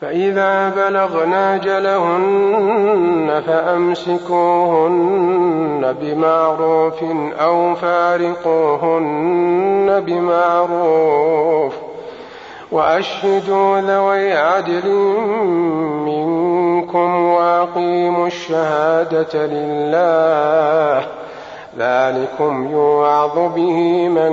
فإذا بلغن أجلهن فأمسكوهن بمعروف أو فارقوهن بمعروف وأشهدوا ذوي عدل منكم وأقيموا الشهادة لله ذلكم يوعظ به من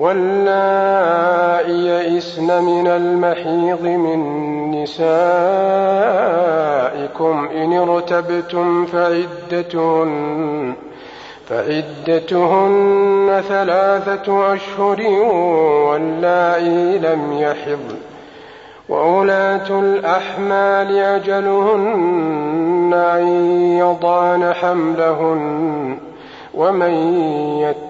واللائي يئسن من المحيض من نسائكم إن ارتبتم فعدتهن فعدتهن ثلاثة أشهر واللائي لم يحضن وأولاة الأحمال أجلهن أن يضان حملهن ومن يتق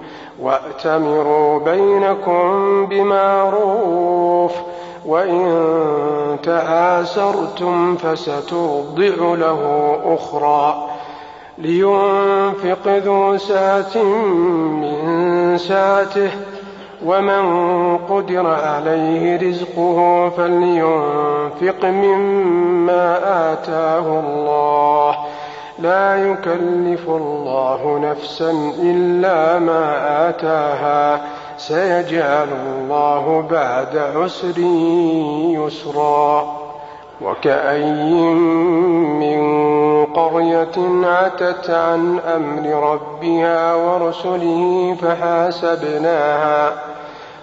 وأتمروا بينكم بمعروف وإن تعاسرتم فسترضع له أخرى. لينفق ذو سعة من سعته ومن قدر عليه رزقه فلينفق مما آتاه الله. لا يكلف الله نفسا إلا ما آتاها. سيجعل الله بعد عسر يسرا. وكأي من قرية عتت عن أمر ربها ورسله فحاسبناها.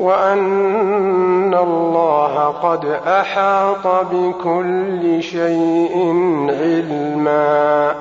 وأن الله قد أحاط بكل شيء علما.